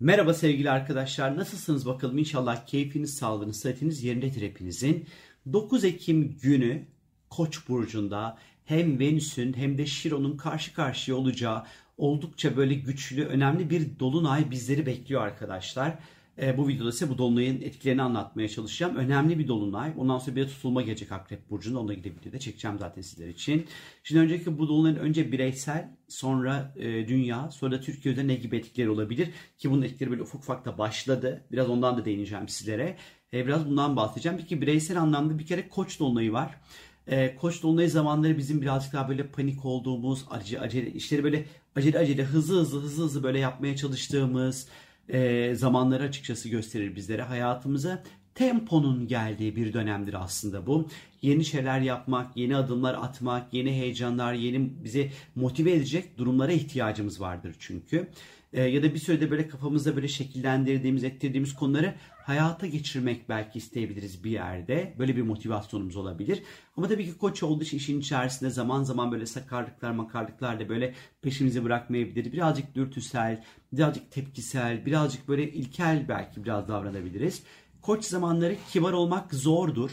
Merhaba sevgili arkadaşlar. Nasılsınız bakalım? İnşallah keyfiniz, sağlığınız, sıhhatiniz yerindedir hepinizin. 9 Ekim günü Koç burcunda hem Venüs'ün hem de Şiron'un karşı karşıya olacağı oldukça böyle güçlü, önemli bir dolunay bizleri bekliyor arkadaşlar. E, bu videoda size bu dolunayın etkilerini anlatmaya çalışacağım. Önemli bir dolunay. Ondan sonra bir de tutulma gelecek Akrep Burcu'nda. Onunla ilgili videoda çekeceğim zaten sizler için. Şimdi önceki bu dolunayın önce bireysel, sonra e, dünya, sonra da Türkiye'de ne gibi etkileri olabilir? Ki bunun etkileri böyle ufak ufak da başladı. Biraz ondan da değineceğim sizlere. E, biraz bundan bahsedeceğim. Peki bireysel anlamda bir kere koç dolunayı var. E, koç dolunay zamanları bizim birazcık daha böyle panik olduğumuz, acele, acele işleri böyle acele acele hızlı hızlı hızlı hızlı böyle yapmaya çalıştığımız, e, zamanları açıkçası gösterir bizlere. Hayatımıza temponun geldiği bir dönemdir aslında bu. Yeni şeyler yapmak, yeni adımlar atmak, yeni heyecanlar, yeni bizi motive edecek durumlara ihtiyacımız vardır çünkü. E, ya da bir sürede böyle kafamızda böyle şekillendirdiğimiz, ettirdiğimiz konuları hayata geçirmek belki isteyebiliriz bir yerde. Böyle bir motivasyonumuz olabilir. Ama tabii ki koç olduğu için işin içerisinde zaman zaman böyle sakarlıklar makarlıklar da böyle peşimizi bırakmayabilir. Birazcık dürtüsel, birazcık tepkisel, birazcık böyle ilkel belki biraz davranabiliriz. Koç zamanları kibar olmak zordur.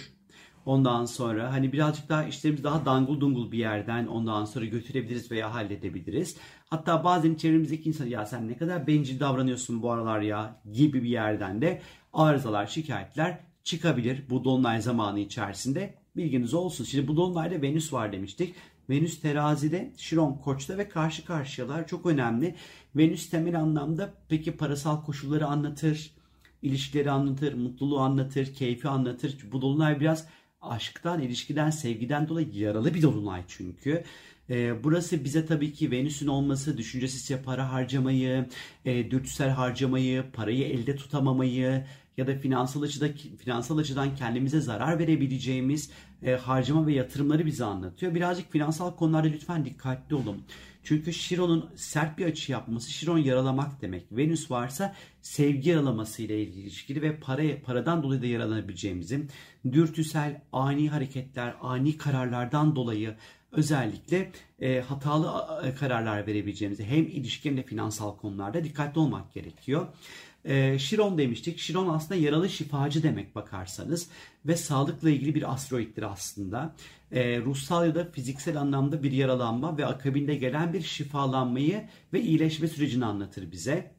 Ondan sonra hani birazcık daha işlerimizi daha dangul dungul bir yerden ondan sonra götürebiliriz veya halledebiliriz. Hatta bazen çevremizdeki insan ya sen ne kadar bencil davranıyorsun bu aralar ya gibi bir yerden de arızalar, şikayetler çıkabilir bu dolunay zamanı içerisinde. Bilginiz olsun. Şimdi bu dolunayda Venüs var demiştik. Venüs terazide, Şiron koçta ve karşı karşıyalar çok önemli. Venüs temel anlamda peki parasal koşulları anlatır, ilişkileri anlatır, mutluluğu anlatır, keyfi anlatır. Bu dolunay biraz aşktan, ilişkiden, sevgiden dolayı yaralı bir dolunay çünkü. E, burası bize tabii ki Venüs'ün olması, düşüncesizce para harcamayı, e, dürtüsel harcamayı, parayı elde tutamamayı ya da finansal açıda finansal açıdan kendimize zarar verebileceğimiz e, harcama ve yatırımları bize anlatıyor. Birazcık finansal konularda lütfen dikkatli olun. Çünkü Şiron'un sert bir açı yapması, Şiron yaralamak demek. Venüs varsa sevgi yaralaması ile ilişkili ve para, paradan dolayı da yaralanabileceğimizin dürtüsel ani hareketler, ani kararlardan dolayı özellikle e, hatalı e, kararlar verebileceğimizi hem ilişki hem de finansal konularda dikkatli olmak gerekiyor. E, Şiron demiştik. Şiron aslında yaralı şifacı demek bakarsanız ve sağlıkla ilgili bir asteroittir aslında. E, ruhsal ya da fiziksel anlamda bir yaralanma ve akabinde gelen bir şifalanmayı ve iyileşme sürecini anlatır bize.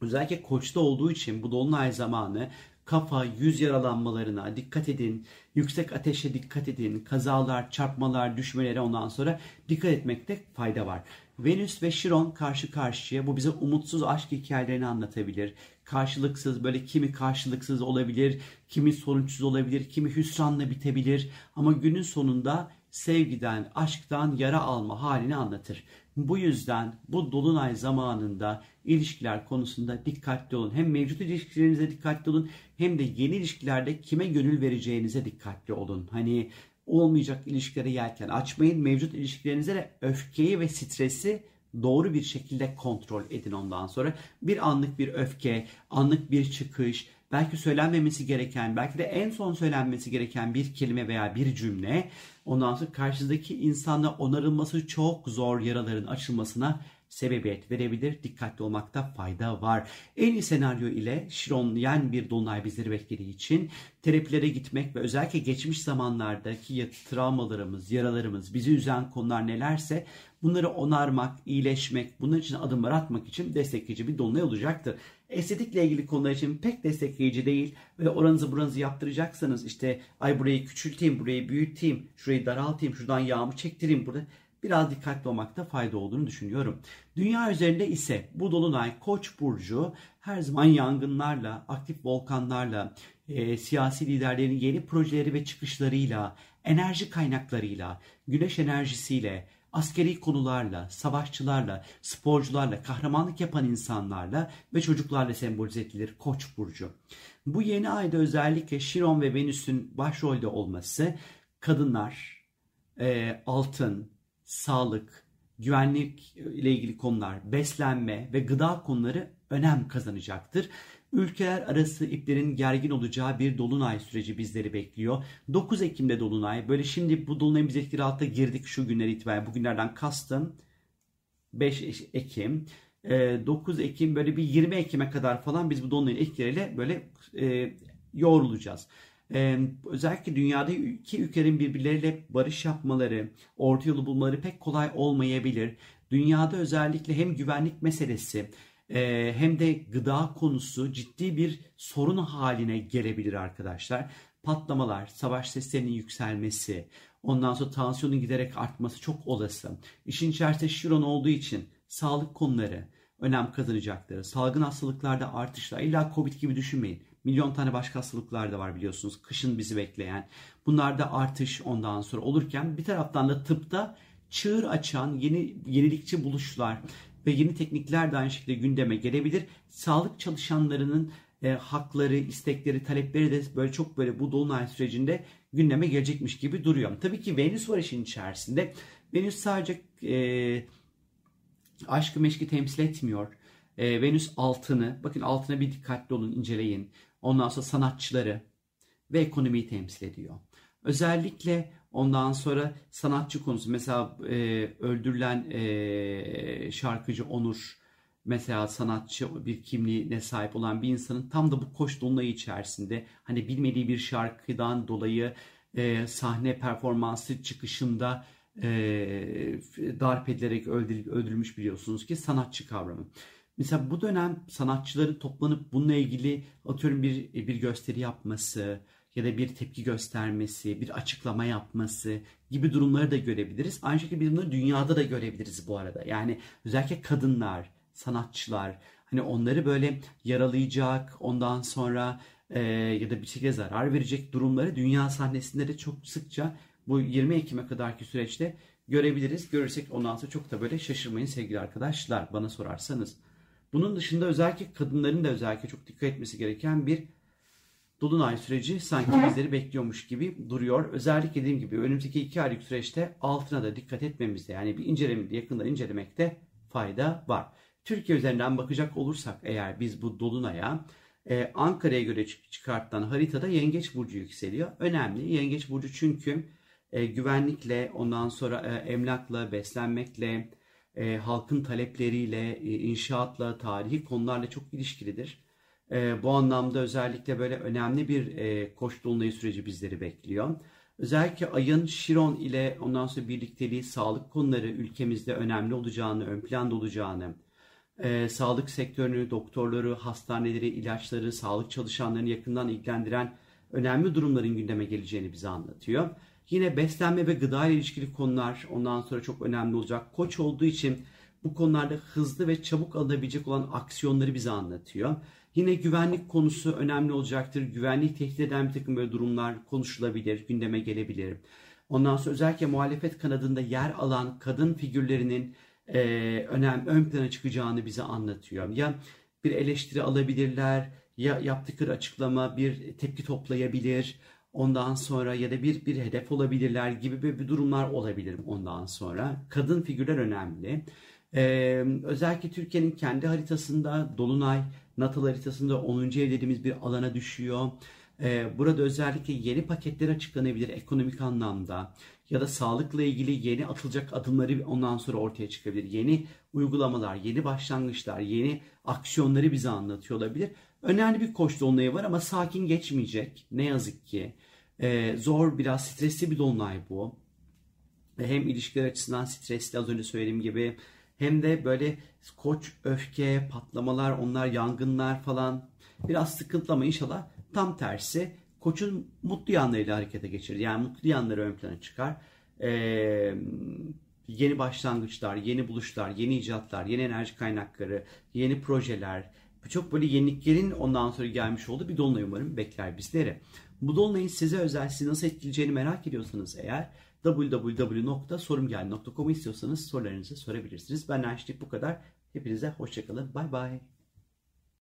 Özellikle koçta olduğu için bu dolunay zamanı kafa, yüz yaralanmalarına dikkat edin. Yüksek ateşe dikkat edin. Kazalar, çarpmalar, düşmelere ondan sonra dikkat etmekte fayda var. Venüs ve Şiron karşı karşıya bu bize umutsuz aşk hikayelerini anlatabilir. Karşılıksız böyle kimi karşılıksız olabilir, kimi sonuçsuz olabilir, kimi hüsranla bitebilir. Ama günün sonunda sevgiden, aşktan yara alma halini anlatır. Bu yüzden bu dolunay zamanında ilişkiler konusunda dikkatli olun. Hem mevcut ilişkilerinize dikkatli olun hem de yeni ilişkilerde kime gönül vereceğinize dikkatli olun. Hani olmayacak ilişkilere yelken açmayın. Mevcut ilişkilerinize de öfkeyi ve stresi doğru bir şekilde kontrol edin ondan sonra. Bir anlık bir öfke, anlık bir çıkış, belki söylenmemesi gereken, belki de en son söylenmesi gereken bir kelime veya bir cümle ondan sonra karşıdaki insanla onarılması çok zor yaraların açılmasına sebebiyet verebilir. Dikkatli olmakta fayda var. En iyi senaryo ile Şiron yen bir dolunay bizleri beklediği için terapilere gitmek ve özellikle geçmiş zamanlardaki travmalarımız, yaralarımız, bizi üzen konular nelerse bunları onarmak, iyileşmek, bunun için adımlar atmak için destekleyici bir dolunay olacaktır. Estetikle ilgili konular için pek destekleyici değil. Böyle oranızı buranızı yaptıracaksanız işte ay burayı küçülteyim, burayı büyüteyim, şurayı daraltayım, şuradan yağımı çektireyim burada biraz dikkatli olmakta fayda olduğunu düşünüyorum. Dünya üzerinde ise bu dolunay Koç burcu her zaman yangınlarla, aktif volkanlarla, e, siyasi liderlerin yeni projeleri ve çıkışlarıyla, enerji kaynaklarıyla, güneş enerjisiyle, askeri konularla, savaşçılarla, sporcularla, kahramanlık yapan insanlarla ve çocuklarla sembolize edilir Koç burcu. Bu yeni ayda özellikle Şiron ve Venüs'ün başrolde olması kadınlar, e, altın, sağlık, güvenlik ile ilgili konular, beslenme ve gıda konuları önem kazanacaktır. Ülkeler arası iplerin gergin olacağı bir dolunay süreci bizleri bekliyor. 9 Ekim'de dolunay. Böyle şimdi bu dolunayın biz etkili girdik şu günler itibaren. Bugünlerden kastım 5 Ekim. e, 9 Ekim böyle bir 20 Ekim'e kadar falan biz bu dolunayın etkileriyle böyle e, yoğrulacağız. Ee, özellikle dünyada iki ülkenin birbirleriyle barış yapmaları, orta yolu bulmaları pek kolay olmayabilir. Dünyada özellikle hem güvenlik meselesi e, hem de gıda konusu ciddi bir sorun haline gelebilir arkadaşlar. Patlamalar, savaş seslerinin yükselmesi, ondan sonra tansiyonun giderek artması çok olası. İşin içerisinde Şiron olduğu için sağlık konuları önem kazanacaktır. Salgın hastalıklarda artışlar, illa Covid gibi düşünmeyin. Milyon tane başka hastalıklar da var biliyorsunuz. Kışın bizi bekleyen. Bunlarda artış ondan sonra olurken bir taraftan da tıpta çığır açan yeni yenilikçi buluşlar ve yeni teknikler de aynı şekilde gündeme gelebilir. Sağlık çalışanlarının e, hakları, istekleri, talepleri de böyle çok böyle bu dolunay sürecinde gündeme gelecekmiş gibi duruyor. Tabii ki Venüs var işin içerisinde. Venüs sadece e, aşkı meşki temsil etmiyor. E, Venüs altını, bakın altına bir dikkatli olun, inceleyin. Ondan sonra sanatçıları ve ekonomiyi temsil ediyor. Özellikle ondan sonra sanatçı konusu mesela e, öldürülen e, şarkıcı Onur mesela sanatçı bir kimliğine sahip olan bir insanın tam da bu koş dolunayı içerisinde hani bilmediği bir şarkıdan dolayı e, sahne performansı çıkışında e, darp edilerek öldürülmüş biliyorsunuz ki sanatçı kavramı. Mesela bu dönem sanatçıların toplanıp bununla ilgili atıyorum bir bir gösteri yapması ya da bir tepki göstermesi, bir açıklama yapması gibi durumları da görebiliriz. Aynı şekilde biz bunları dünyada da görebiliriz bu arada. Yani özellikle kadınlar, sanatçılar hani onları böyle yaralayacak, ondan sonra e, ya da bir şekilde zarar verecek durumları dünya sahnesinde de çok sıkça bu 20 Ekim'e kadarki süreçte görebiliriz. Görürsek ondan sonra çok da böyle şaşırmayın sevgili arkadaşlar bana sorarsanız. Bunun dışında özellikle kadınların da özellikle çok dikkat etmesi gereken bir dolunay süreci sanki bizleri bekliyormuş gibi duruyor. Özellikle dediğim gibi önümüzdeki iki aylık süreçte altına da dikkat etmemizde yani bir incelemede yakından incelemekte fayda var. Türkiye üzerinden bakacak olursak eğer biz bu dolunaya e, Ankara'ya göre çıkartılan haritada Yengeç Burcu yükseliyor. Önemli Yengeç Burcu çünkü e, güvenlikle ondan sonra e, emlakla, beslenmekle, e, halkın talepleriyle, e, inşaatla, tarihi konularla çok ilişkilidir. E, bu anlamda özellikle böyle önemli bir e, koç dolunayı süreci bizleri bekliyor. Özellikle ayın Şiron ile ondan sonra birlikteliği sağlık konuları ülkemizde önemli olacağını, ön planda olacağını, e, sağlık sektörünü, doktorları, hastaneleri, ilaçları, sağlık çalışanlarını yakından ilgilendiren önemli durumların gündeme geleceğini bize anlatıyor. Yine beslenme ve gıda ile ilişkili konular ondan sonra çok önemli olacak. Koç olduğu için bu konularda hızlı ve çabuk alınabilecek olan aksiyonları bize anlatıyor. Yine güvenlik konusu önemli olacaktır. Güvenliği tehdit eden bir takım böyle durumlar konuşulabilir, gündeme gelebilir. Ondan sonra özellikle muhalefet kanadında yer alan kadın figürlerinin e, önem ön plana çıkacağını bize anlatıyor. Ya bir eleştiri alabilirler, ya yaptıkları açıklama bir tepki toplayabilir. Ondan sonra ya da bir bir hedef olabilirler gibi bir, durumlar olabilir ondan sonra. Kadın figürler önemli. Ee, özellikle Türkiye'nin kendi haritasında Dolunay natal haritasında 10. ev dediğimiz bir alana düşüyor. Ee, burada özellikle yeni paketler açıklanabilir ekonomik anlamda ya da sağlıkla ilgili yeni atılacak adımları ondan sonra ortaya çıkabilir. Yeni uygulamalar, yeni başlangıçlar, yeni aksiyonları bize anlatıyor olabilir. Önemli bir koç dolunayı var ama sakin geçmeyecek. Ne yazık ki. Ee, zor, biraz stresli bir dolunay bu. Hem ilişkiler açısından stresli az önce söylediğim gibi hem de böyle koç öfke, patlamalar, onlar yangınlar falan biraz sıkıntılı ama inşallah tam tersi koçun mutlu yanlarıyla harekete geçirir. Yani mutlu yanları ön plana çıkar. Ee, yeni başlangıçlar, yeni buluşlar, yeni icatlar, yeni enerji kaynakları, yeni projeler, birçok böyle yeniliklerin ondan sonra gelmiş olduğu bir dolunay umarım bekler bizleri. Bu dolunayın size özel sizi nasıl etkileyeceğini merak ediyorsanız eğer www.sorumgel.com istiyorsanız sorularınızı sorabilirsiniz. Ben Ayşe bu kadar. Hepinize hoşçakalın. Bay bay.